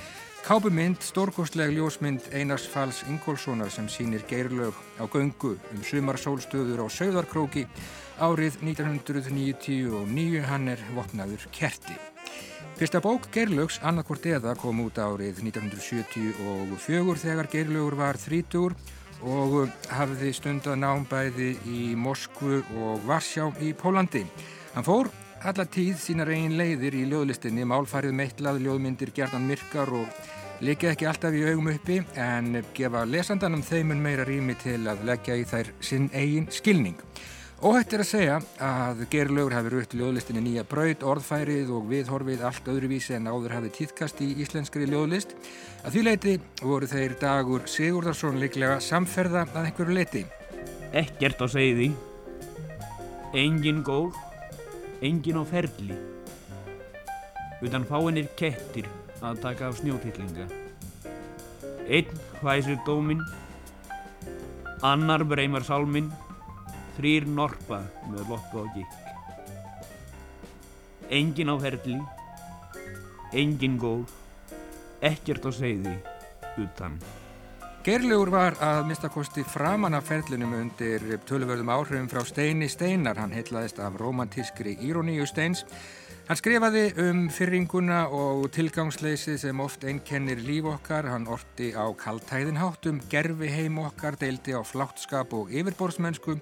kápumynd, stórkostleg ljósmynd Einars Falls Ingólfssonar sem sínir Geirlaug á göngu um sumarsólstöður á Sauðarkróki árið 1999 hann er vopnaður kerti. Fyrsta bók Geirlaugs, annarkort eða, kom út árið 1974 þegar Geirlaugur var þrítur og hafði stundað námbæði í Moskvu og Varsjá í Pólandi. Hann fór alla tíð sínar eigin leiðir í ljóðlistinni, málfærið meitlað, ljóðmyndir gerðan myrkar og likið ekki alltaf í augum uppi en gefa lesandanum þeimun meira rými til að leggja í þær sinn eigin skilning. Óhætt er að segja að Gerlaugur hafi rutt ljóðlistinni nýja braut, orðfærið og viðhorfið allt öðruvísi en áður hafi týðkast í íslenskri ljóðlist. Að því leiti voru þeir dagur Sigurðarsson líklega samferða að einhverju leiti. Ekkert á segði, engin gól, engin á ferli, utan fáinir kettir að taka af snjótillinga. Einn hvæsir dóminn, annar breymar sálminn, þrýr norpa með loppu á gikk. Engin á ferli, engin gól, ekkert á segði, utan. Gerlegur var að mistakosti framan af ferlinum undir tölverðum áhrifum frá Steini Steinar. Hann heitlaðist af romantískri íroníu Steins. Hann skrifaði um fyrringuna og tilgangsleysið sem oft einkennir líf okkar. Hann orti á kaltæðinhátt um gerfi heim okkar, deildi á fláttskap og yfirborðsmennsku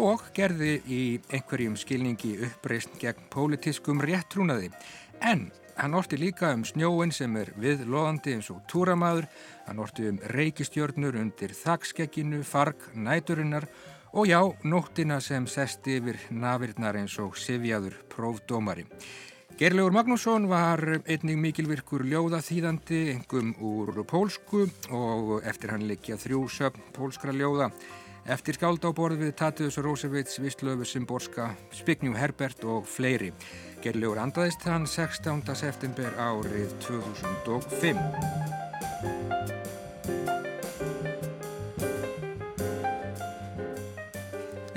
og gerði í einhverjum skilningi uppreist gegn pólitískum réttrúnaði. En hann orti líka um snjóin sem er viðloðandi eins og túramaður, hann orti um reykistjörnur undir þakskekkinu, farg, næturinnar og já, nóttina sem sest yfir nafirnar eins og sifjaður prófdómari. Gerlegur Magnússon var einnig mikilvirkur ljóðaþýðandi, engum úr pólsku og eftir hann likja þrjú söpn pólskra ljóða. Eftir skáld á borð við Tatius Rósevits, Vistlöfu Simborska, Spignjú Herbert og fleiri. Gerlegur andaðist hann 16. september árið 2005.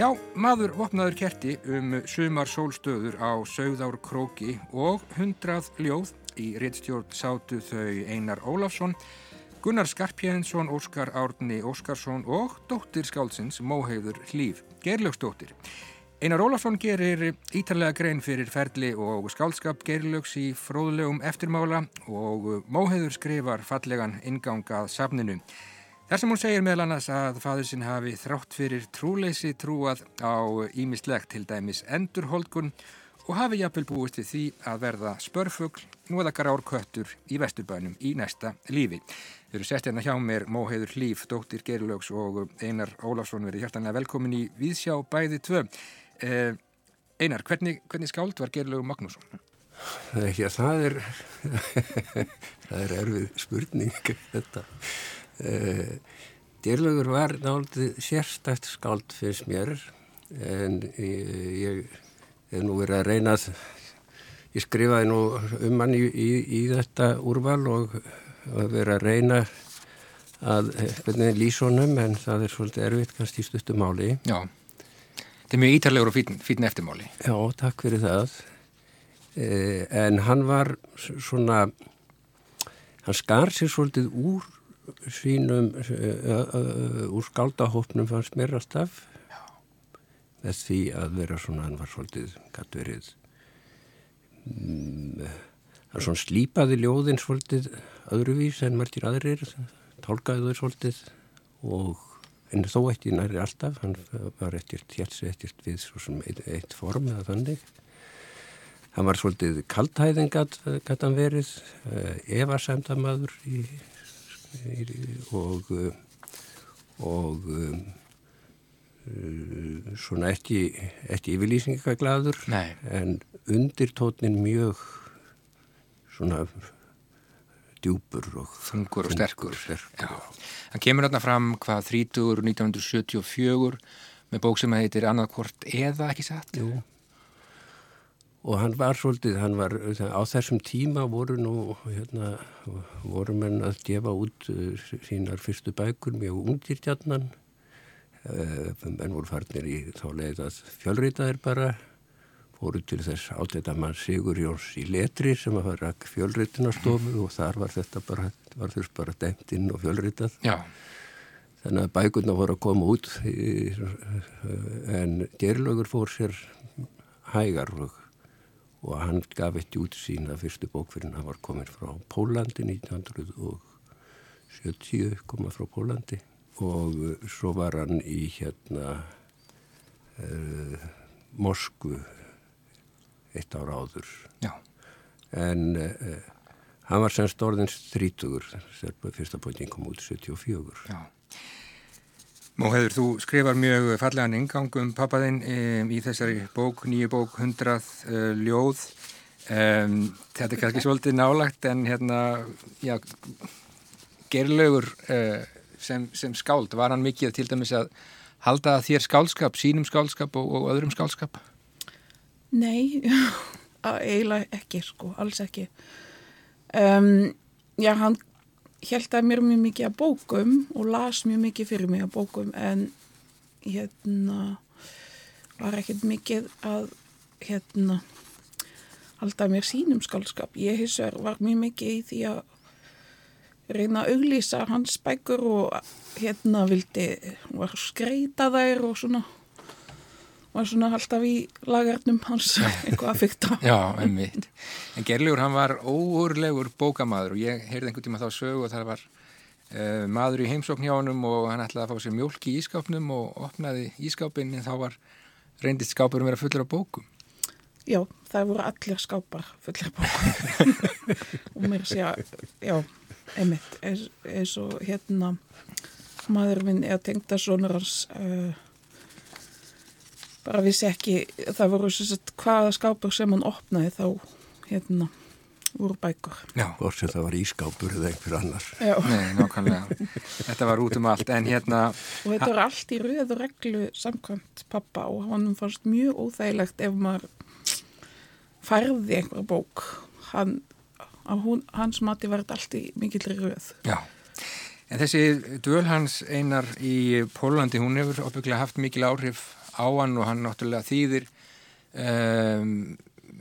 Já, maður vopnaður kerti um sumar sólstöður á sögðár króki og hundrað ljóð í réttstjórn sátu þau Einar Ólafsson, Gunnar Skarpjæðinsson, Óskar Árni Óskarsson og dóttir skálsins Móheiður Hlýf, Gerlögsdóttir. Einar Ólafsson gerir ítarlega grein fyrir ferli og skálskap Gerlögs í fróðlegum eftirmála og Móheiður skrifar fallegan ingangað safninu. Þar sem hún segir meðal annars að fadur sinn hafi þrátt fyrir trúleysi trúað á ímislegt til dæmis endurholdgun og hafi jafnvel búist við því að verða spörfugl, nú eða grárköttur í vesturbænum í næsta lífi. Þau eru sest hérna hjá mér Móheiður Hlýf, dóttir Gerilögs og Einar Ólafsson verið hjartanlega velkomin í Víðsjá bæði tvö. Eh, Einar, hvernig, hvernig skáld var Gerilögur Magnússon? Já, það er, það er erfið spurning þetta. Uh, Dýrlaugur var náttúrulega sérstætt skáld fyrst mér en ég, hef nú verið að reyna að ég skrifaði nú um hann í, í, í þetta úrval og að vera að reyna að hvernig lýsónum en það er svolítið erfitt kannski í stuttumáli Já, þetta er mjög ítarlegur og fín, fín eftirmáli. Já, takk fyrir það. Uh, en hann var svona hann skar sér svolítið úr sínum uh, úr skaldahópnum fannst mér alltaf með því að vera svona, hann var svolítið gætt verið um, hann svona slípaði ljóðin svolítið öðruvís en margir aðrir tálkaði þau svolítið og en þó ekki næri alltaf hann var ekkert hérst ekkert við svo sem eitt, eitt form eða þannig. Hann var svolítið kaltæðin gætt hann verið uh, evasemdamaður í og og um, svona ekki ekki yfirlýsingaglaður en undirtótnin mjög svona djúpur og þungur og sterkur, hann kemur hérna fram hvað 30. 1974 með bók sem heitir annarkvort eða ekki satt? Jú og hann var svolítið, hann var á þessum tíma voru nú hérna, voru menn að gefa út uh, sínar fyrstu bækur mjög ungir tjarnan uh, menn voru farnir í þá leið að fjölritaðir bara voru til þess átleita mann Sigur Jóns í letri sem að fara fjölritinastofu og þar var þetta bara var þess bara dæmt inn og fjölritað Já. þannig að bækurna voru að koma út en gerlögur fór sér hægar og hann gaf eitt út sína fyrstu bók fyrir hann var komin frá Pólandi 1970 koma frá Pólandi. Og svo var hann í hérna uh, Moskvu eitt ára áður. Já. en uh, hann var semst orðins þrítugur þegar fyrsta bókin kom út 74 Já Móheður, þú skrifar mjög fallegan ingangum pappaðinn um, í þessari bók, nýju bók, hundrað uh, ljóð. Um, þetta er kannski svolítið nálagt en hérna, já, gerlaugur uh, sem, sem skáld, var hann mikið til dæmis að halda þér skálskap, sínum skálskap og, og öðrum skálskap? Nei, eiginlega ekki, sko, alls ekki. Um, já, hann held að mér mjög mikið að bókum og las mjög mikið fyrir mig að bókum en hérna var ekkert mikið að hérna halda mér sínum skálskap. Ég hissar var mjög mikið í því að reyna að auglýsa hans bækur og hérna vildi var skreita þær og svona var svona alltaf í lagarnum hans eitthvað að fyrta Já, einmitt. En Gerlegur hann var óurlegur bókamaður og ég heyrði einhvern tíma þá sögu og það var uh, maður í heimsókn hjá hann og hann ætlaði að fá sér mjölk í ískápnum og opnaði ískápin en þá var reyndist skápurum verið fullur á bókum. Já, það voru allir skápar fullir bókum. Og mér sé að, já, einmitt, eins, eins og hérna maður minn er tengda sonur hans uh, bara vissi ekki, það voru sagt, hvaða skápar sem hann opnaði þá hérna úr bækur. Já. Hvort sem það var ískápur eða einhver annar. Já. Nei, nákvæmlega. Þetta var út um allt, en hérna... Og þetta var allt í rauðu reglu samkvæmt pappa og hann fannst mjög óþægilegt ef maður færði einhverja bók. Hann, hún, hans mati var þetta allt í mikill rauð. Já. En þessi döl hans einar í Pólandi, hún hefur opbygglega haft mikil áhrif á hann og hann náttúrulega þýðir um,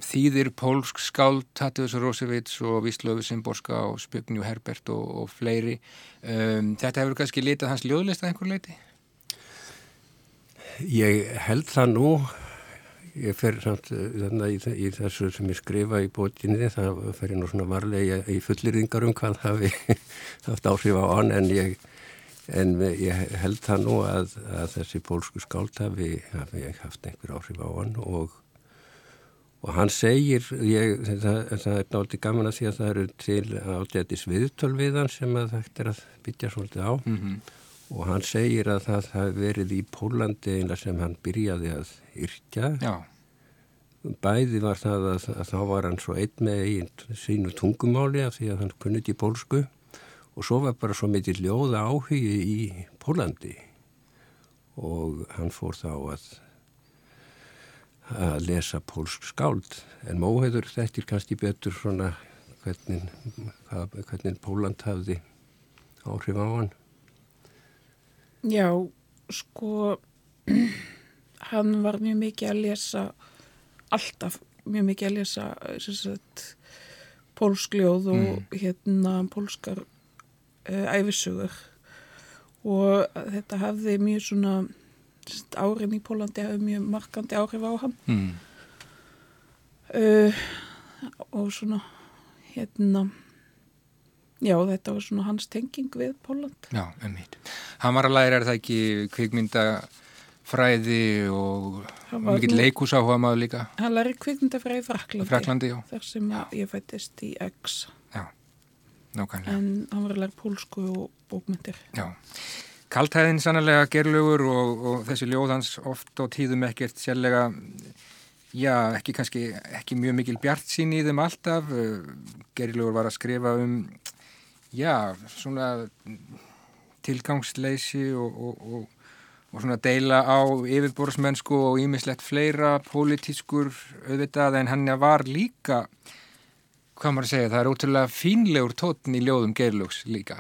þýðir pólsk skáld Tatius Rosevits og Víslöfu Simborska og Spugni og Herbert og, og fleiri um, þetta hefur kannski litað hans ljóðlist að einhver leiti? Ég held það nú ég fer samt þannig í, í þessu sem ég skrifa í bótinni það fer ég nú svona varlega í fullirðingar um hvað hafi haft áhrif á hann en ég, en ég held það nú að, að þessi pólsku skáld hafi, hafi haft einhver áhrif á hann og og hann segir, ég, það, það er náttúrulega gaman að því að það eru til átætis viðtöl við hann sem að það er að bytja svolítið á mm -hmm. og hann segir að það hafi verið í Pólandi einlega sem hann byrjaði að yrkja Já. bæði var það að, að þá var hann svo einn með einn sínu tungumáli af því að hann kunnit í pólsku og svo var bara svo mikið ljóða áhugi í Pólandi og hann fór þá að að lesa pólsk skáld. En móheður þetta er kannski betur svona hvernig, hvernig Póland hafði áhrif á hann. Já, sko hann var mjög mikið að lesa alltaf mjög mikið að lesa sagt, pólskljóð og mm. hérna pólskar æfisugur og þetta hafði mjög svona árin í Pólandi hafi mjög markandi áhrif á hann mm. uh, og svona hérna já þetta var svona hans tenging við Póland Já, umhýtt. Hann var að læra er það ekki kvikmyndafræði og mikið leikús áhuga maður líka Hann læri kvikmyndafræði Fraklandi, Fraklandi þar sem já. ég fættist í X Já, nákvæmlega. En hann var að læra pólsku og bókmyndir Já. Kaltæðin sannlega gerlugur og, og þessi ljóðans oft á tíðum ekkert sérlega, já, ekki kannski, ekki mjög mikil bjart sín í þeim alltaf. Gerlugur var að skrifa um, já, svona tilgangsleysi og, og, og svona deila á yfirborðsmennsku og ímislegt fleira pólitískur auðvitað en hann var líka, hvað maður að segja, það er ótrúlega fínlegur tótn í ljóðum gerlugs líka.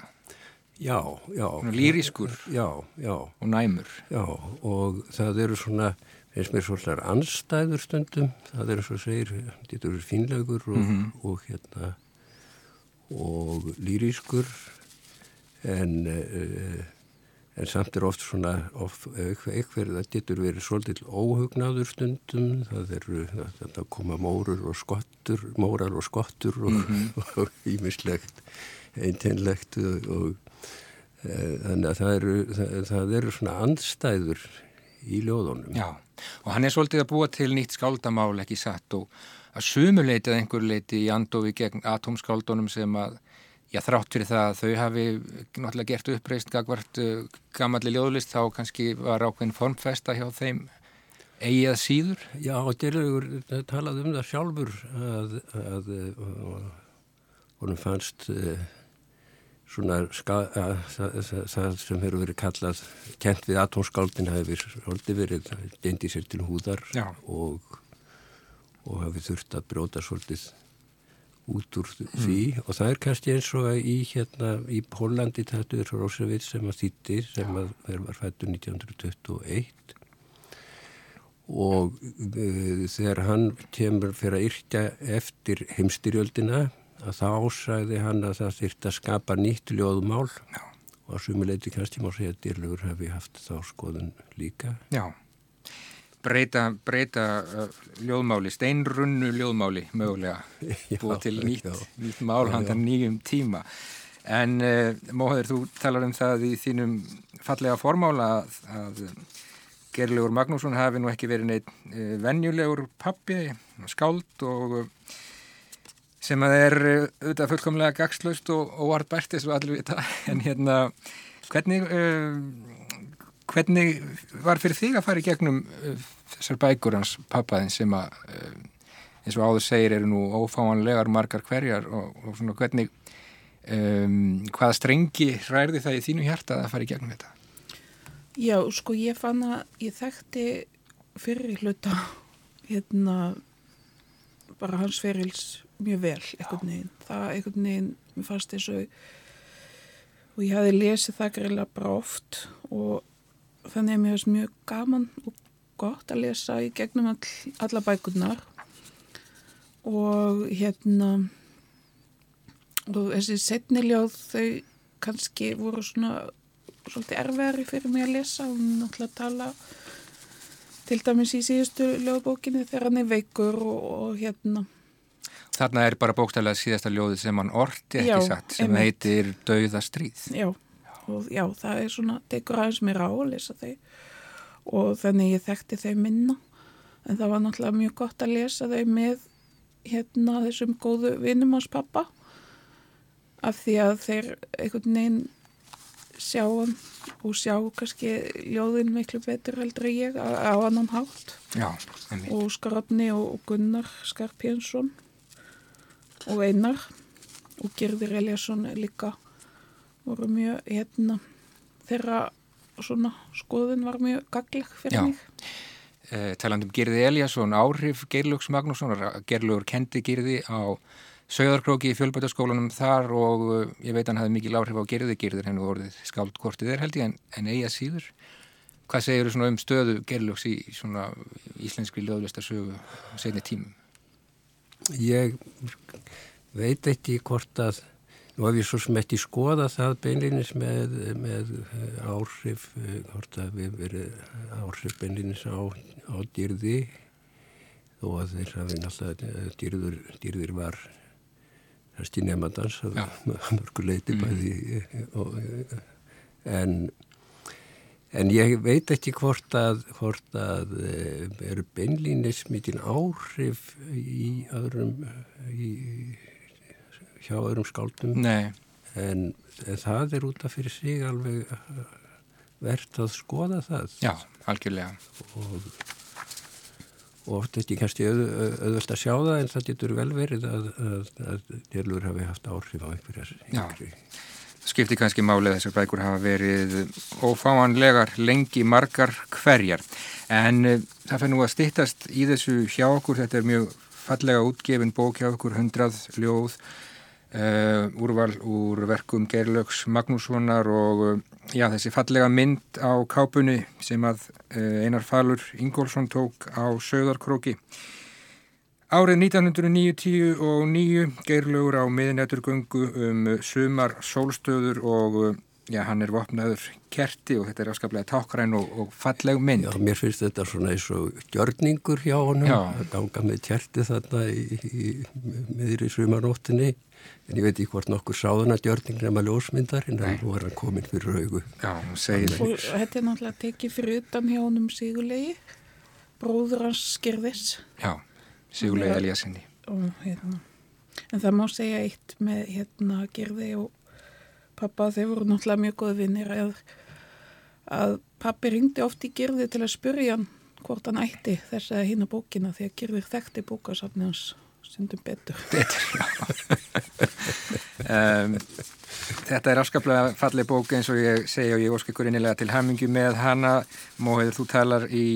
Já, já. Lýriskur já, já. og næmur. Já, og það eru svona, eins með svolítið anstæður stundum, það eru svo segir, þetta eru fínlegur og, mm -hmm. og hérna, og lýriskur, en, uh, en samt er oft svona, of, eitthvað, það getur verið svolítið óhugnaður stundum, það eru, það koma mórur og skottur, mórar og skottur og ímislegt, mm -hmm. einteinlegt og, og þannig að það eru, það, það eru svona andstæður í ljóðunum. Já, og hann er svolítið að búa til nýtt skáldamál ekki satt og að sumuleitið einhver leiti í andofi gegn atomskáldunum sem að, já þrátt fyrir það að þau hafi náttúrulega gert uppreist gagvart uh, gammalli ljóðlist þá kannski var ákveðin formfesta hjá þeim eigið síður. Já, og Dyrlegur talaði um það sjálfur að, að, að honum fannst uh, svona það sem hefur verið kallað kent við atónskáldin hefur verið dendi sér til húðar og, og hafi þurft að bróta svolítið út úr því mm. og það er kannski eins og í hérna í Pólandi þetta er Rósevits sem að þýtti sem að þeir var fættur 1921 og uh, þegar hann kemur fyrir að yrkja eftir heimstyrjöldina að þá ásæði hann að það þurfti að skapa nýtt ljóðmál Já. og að sumuleiti kannski má segja að dýrlegur hefði haft þá skoðun líka. Já, breyta, breyta uh, ljóðmáli, steinrunnu ljóðmáli mögulega, búið til nýtt, nýtt mál handan nýjum tíma. En uh, Móður, þú talar um það í þínum fallega formála að, að Gerlegur Magnússon hafi nú ekki verið neitt uh, venjulegur pappi, skáld og uh, sem að er uh, auðvitað fullkomlega gagslaust og óvartbært eins og allir vita. En hérna hvernig, hvernig var fyrir þig að fara í gegnum þessar bækur hans pappaðin sem að eins og áður segir eru nú ófáanlegar margar hverjar og, og svona hvernig um, hvaða strengi ræði það í þínu hjarta að fara í gegnum þetta? Já, sko ég fann að ég þekkti fyrir hluta hérna bara hans ferils mjög vel einhvern veginn. Það einhvern veginn mér fannst eins og og ég hafi lesið það greiðlega bara oft og þannig að mér finnst mjög gaman og gott að lesa í gegnum all, alla bækurnar. Og hérna og þessi setniljóð þau kannski voru svona svolítið erfæri fyrir mig að lesa. Og náttúrulega tala til dæmis í síðustu ljóðbókinni þegar hann er veikur og, og hérna. Þarna er bara bókstæðilega síðasta ljóði sem hann orti ekki já, satt sem einmitt. heitir Dauðastríð já, og já, það er svona tekur aðeins mér á að lesa þau. Og þannig ég þekkti þau minna. En það var náttúrulega mjög gott að lesa þau með hérna þessum góðu vinnum ás pappa af því að þeir einhvern veginn sjá hann og sjá kannski ljóðin miklu betur heldur ég á annan hátt. Já, og Skarafni og Gunnar Skarpjensson og Einar og Gerður Eliasson líka voru mjög hérna þeirra svona skoðin var mjög gagleg fyrir Já. mig eh, talandum Gerði Eliasson, áhrif Gerlaugs Magnússon, Gerlaugur kendi Gerði á Söðarkróki í fjölbætaskólanum þar og uh, ég veit hann hafði mikil áhrif á Gerði Gerður hennu orðið skáldkortið er held ég en, en eiga síður. Hvað segir þú um stöðu Gerlaugs í svona íslenski löðlistarsögu segni tímum? Ég veit ekki hvort að Nú hef ég svo smett í skoða það beinlinis með, með áhrif, hvort að við verið áhrif beinlinis á, á dýrði þó að þeir hafi náttúrulega dýrður, dýrður var hæsti nefndans að mörguleiti mm. bæði og, en en ég veit ekki hvort að hvort að eru beinlinis mikil áhrif í öðrum í hjá öðrum skáldum. En, en það er út af fyrir sig alveg uh, verðt að skoða það. Já, algjörlega. Og, og oft er þetta kannski auð, auðvöld að sjá það en það getur vel verið að, að, að délur hafi haft áhrif á einhverjar yngri. Skipti kannski málið þessar bækur hafa verið ófáanlegar lengi margar hverjar. En uh, það fyrir nú að stittast í þessu hjá okkur, þetta er mjög fallega útgefin bók hjá okkur, hundrað ljóð Uh, úrval úr verkum Geirlaugs Magnússonar og uh, já, þessi fallega mynd á kápunni sem að uh, Einar Falur Ingólfsson tók á Söðarkróki. Árið 1990 og 9 Geirlaugur á miðnætturgöngu um sumar sólstöður og já, hann er vopnaður kerti og þetta er afskaplega tákræn og, og falleg mynd. Já, mér finnst þetta svona eins og gjörningur hjá honum, að ganga með kerti þarna í, í, meður í sumanóttinni en ég veit ekki hvort nokkur sáðuna djörning nema ljósmyndar en nú er hann komin fyrir augu. Já, segir Og þetta er náttúrulega tekið fyrir utan hjá honum Sigurlegi bróður hans Skirðis Já, Sigurlegi Eliassinni hérna. En það má segja eitt með hérna Gerði og pappa þeir voru náttúrulega mjög góð vinnir að, að pappi ringdi oft í Gerði til að spurja hann hvort hann ætti þess að hýna bókina því að Gerði þekkti bókasafni hans stundum betur. Betur, um, þetta er afskaplega fallið bók eins og ég segja og ég ósk ykkur innilega til hamingu með hana. Móður, þú talar í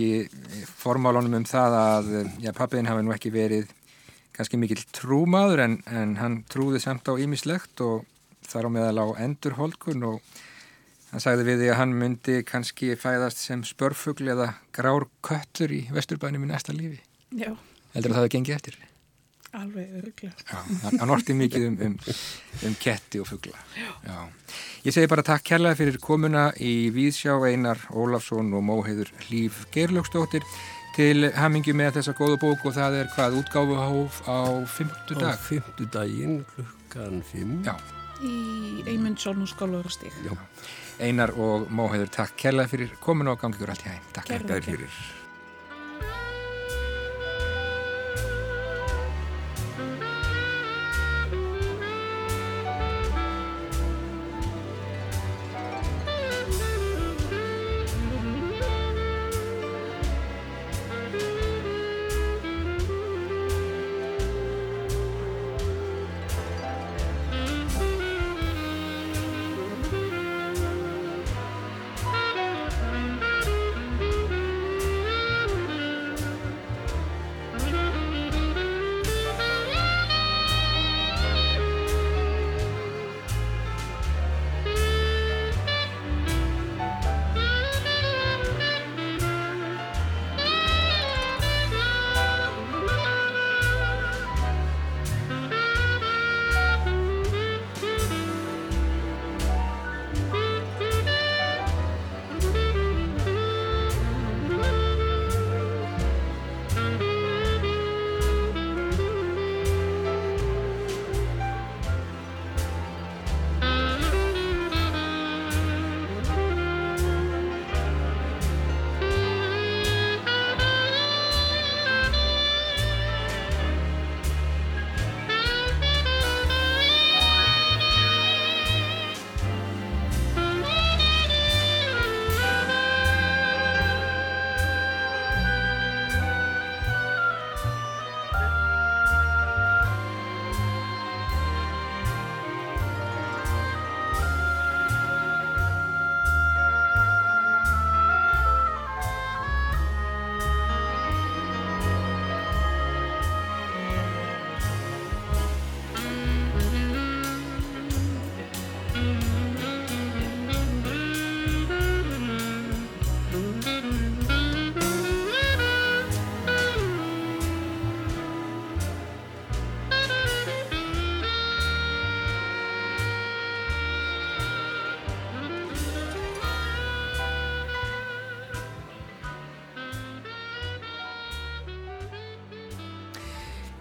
formálunum um það að já, pappiðin hafi nú ekki verið kannski mikill trúmaður en, en hann trúði samt á ímislegt og þar á meðal á endurholkun og hann sagði við því að hann myndi kannski fæðast sem spörfugl eða grár köttur í vesturbænum í næsta lífi. Já. Heldur að það hefði gengið eftir? Alveg öruglega. Hann orti mikið um, um, um ketti og fuggla. Ég segi bara takk kærlega fyrir komuna í Víðsjá Einar Ólafsson og Móheiður Líf Geirlöksdóttir til hamingi með þessa góða bók og það er hvað útgáfuhóf á fymtu dag? Á fymtu daginn klukkan fimm. Já, í Eymundsson og Skálvarastík. Einar og Móheður, takk kærlega fyrir komin og gangi ykkur allt í hægum. Takk kærlega fyrir.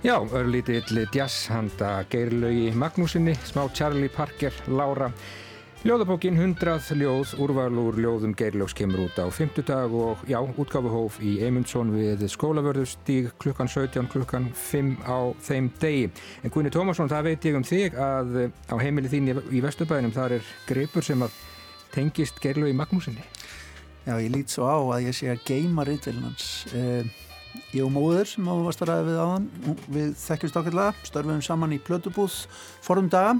Já, örlítill jazz handa Geirlaugi Magnúsinni, smá Charlie Parker, Laura. Ljóðabókin 100 ljóð, úrval úr ljóðum Geirlaugs kemur út á 50 dag og já, útgáfuhóf í Eymundsson við skólavörðustíg klukkan 17, klukkan 5 á þeim degi. En Gunni Tómasson, það veit ég um þig að á heimili þín í Vesturbæðinum þar er greipur sem að tengist Geirlaugi Magnúsinni. Já, ég lít svo á að ég sé að geima reyndvelinans. Uh, ég og móður sem áður varst að ræða við áðan við þekkjumst ákveðlega, störfum saman í plötubúð forum daga.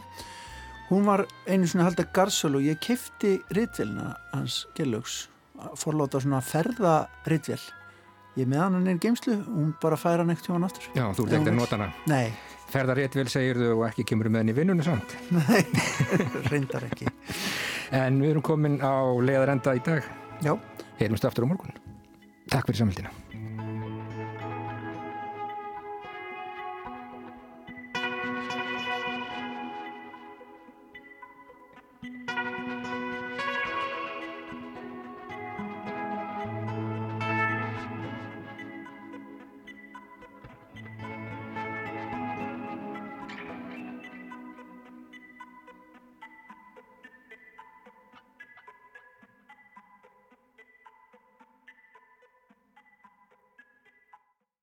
Hún var einu svona halda garsöl og ég kefti rittvelina hans Gellaugs, forláta svona ferða rittvel ég með hann er geimslu, hún bara færa hann ekkert hjá hann aftur. Já, þú ert ekkert að nota hana. Nei. Ferða rittvel segir þau og ekki kemur með henni vinnunni samt? Nei, reyndar ekki. En við erum komin á leðarenda í dag. Já. Heyrumst aftur á morgun. Takk fyrir samhildina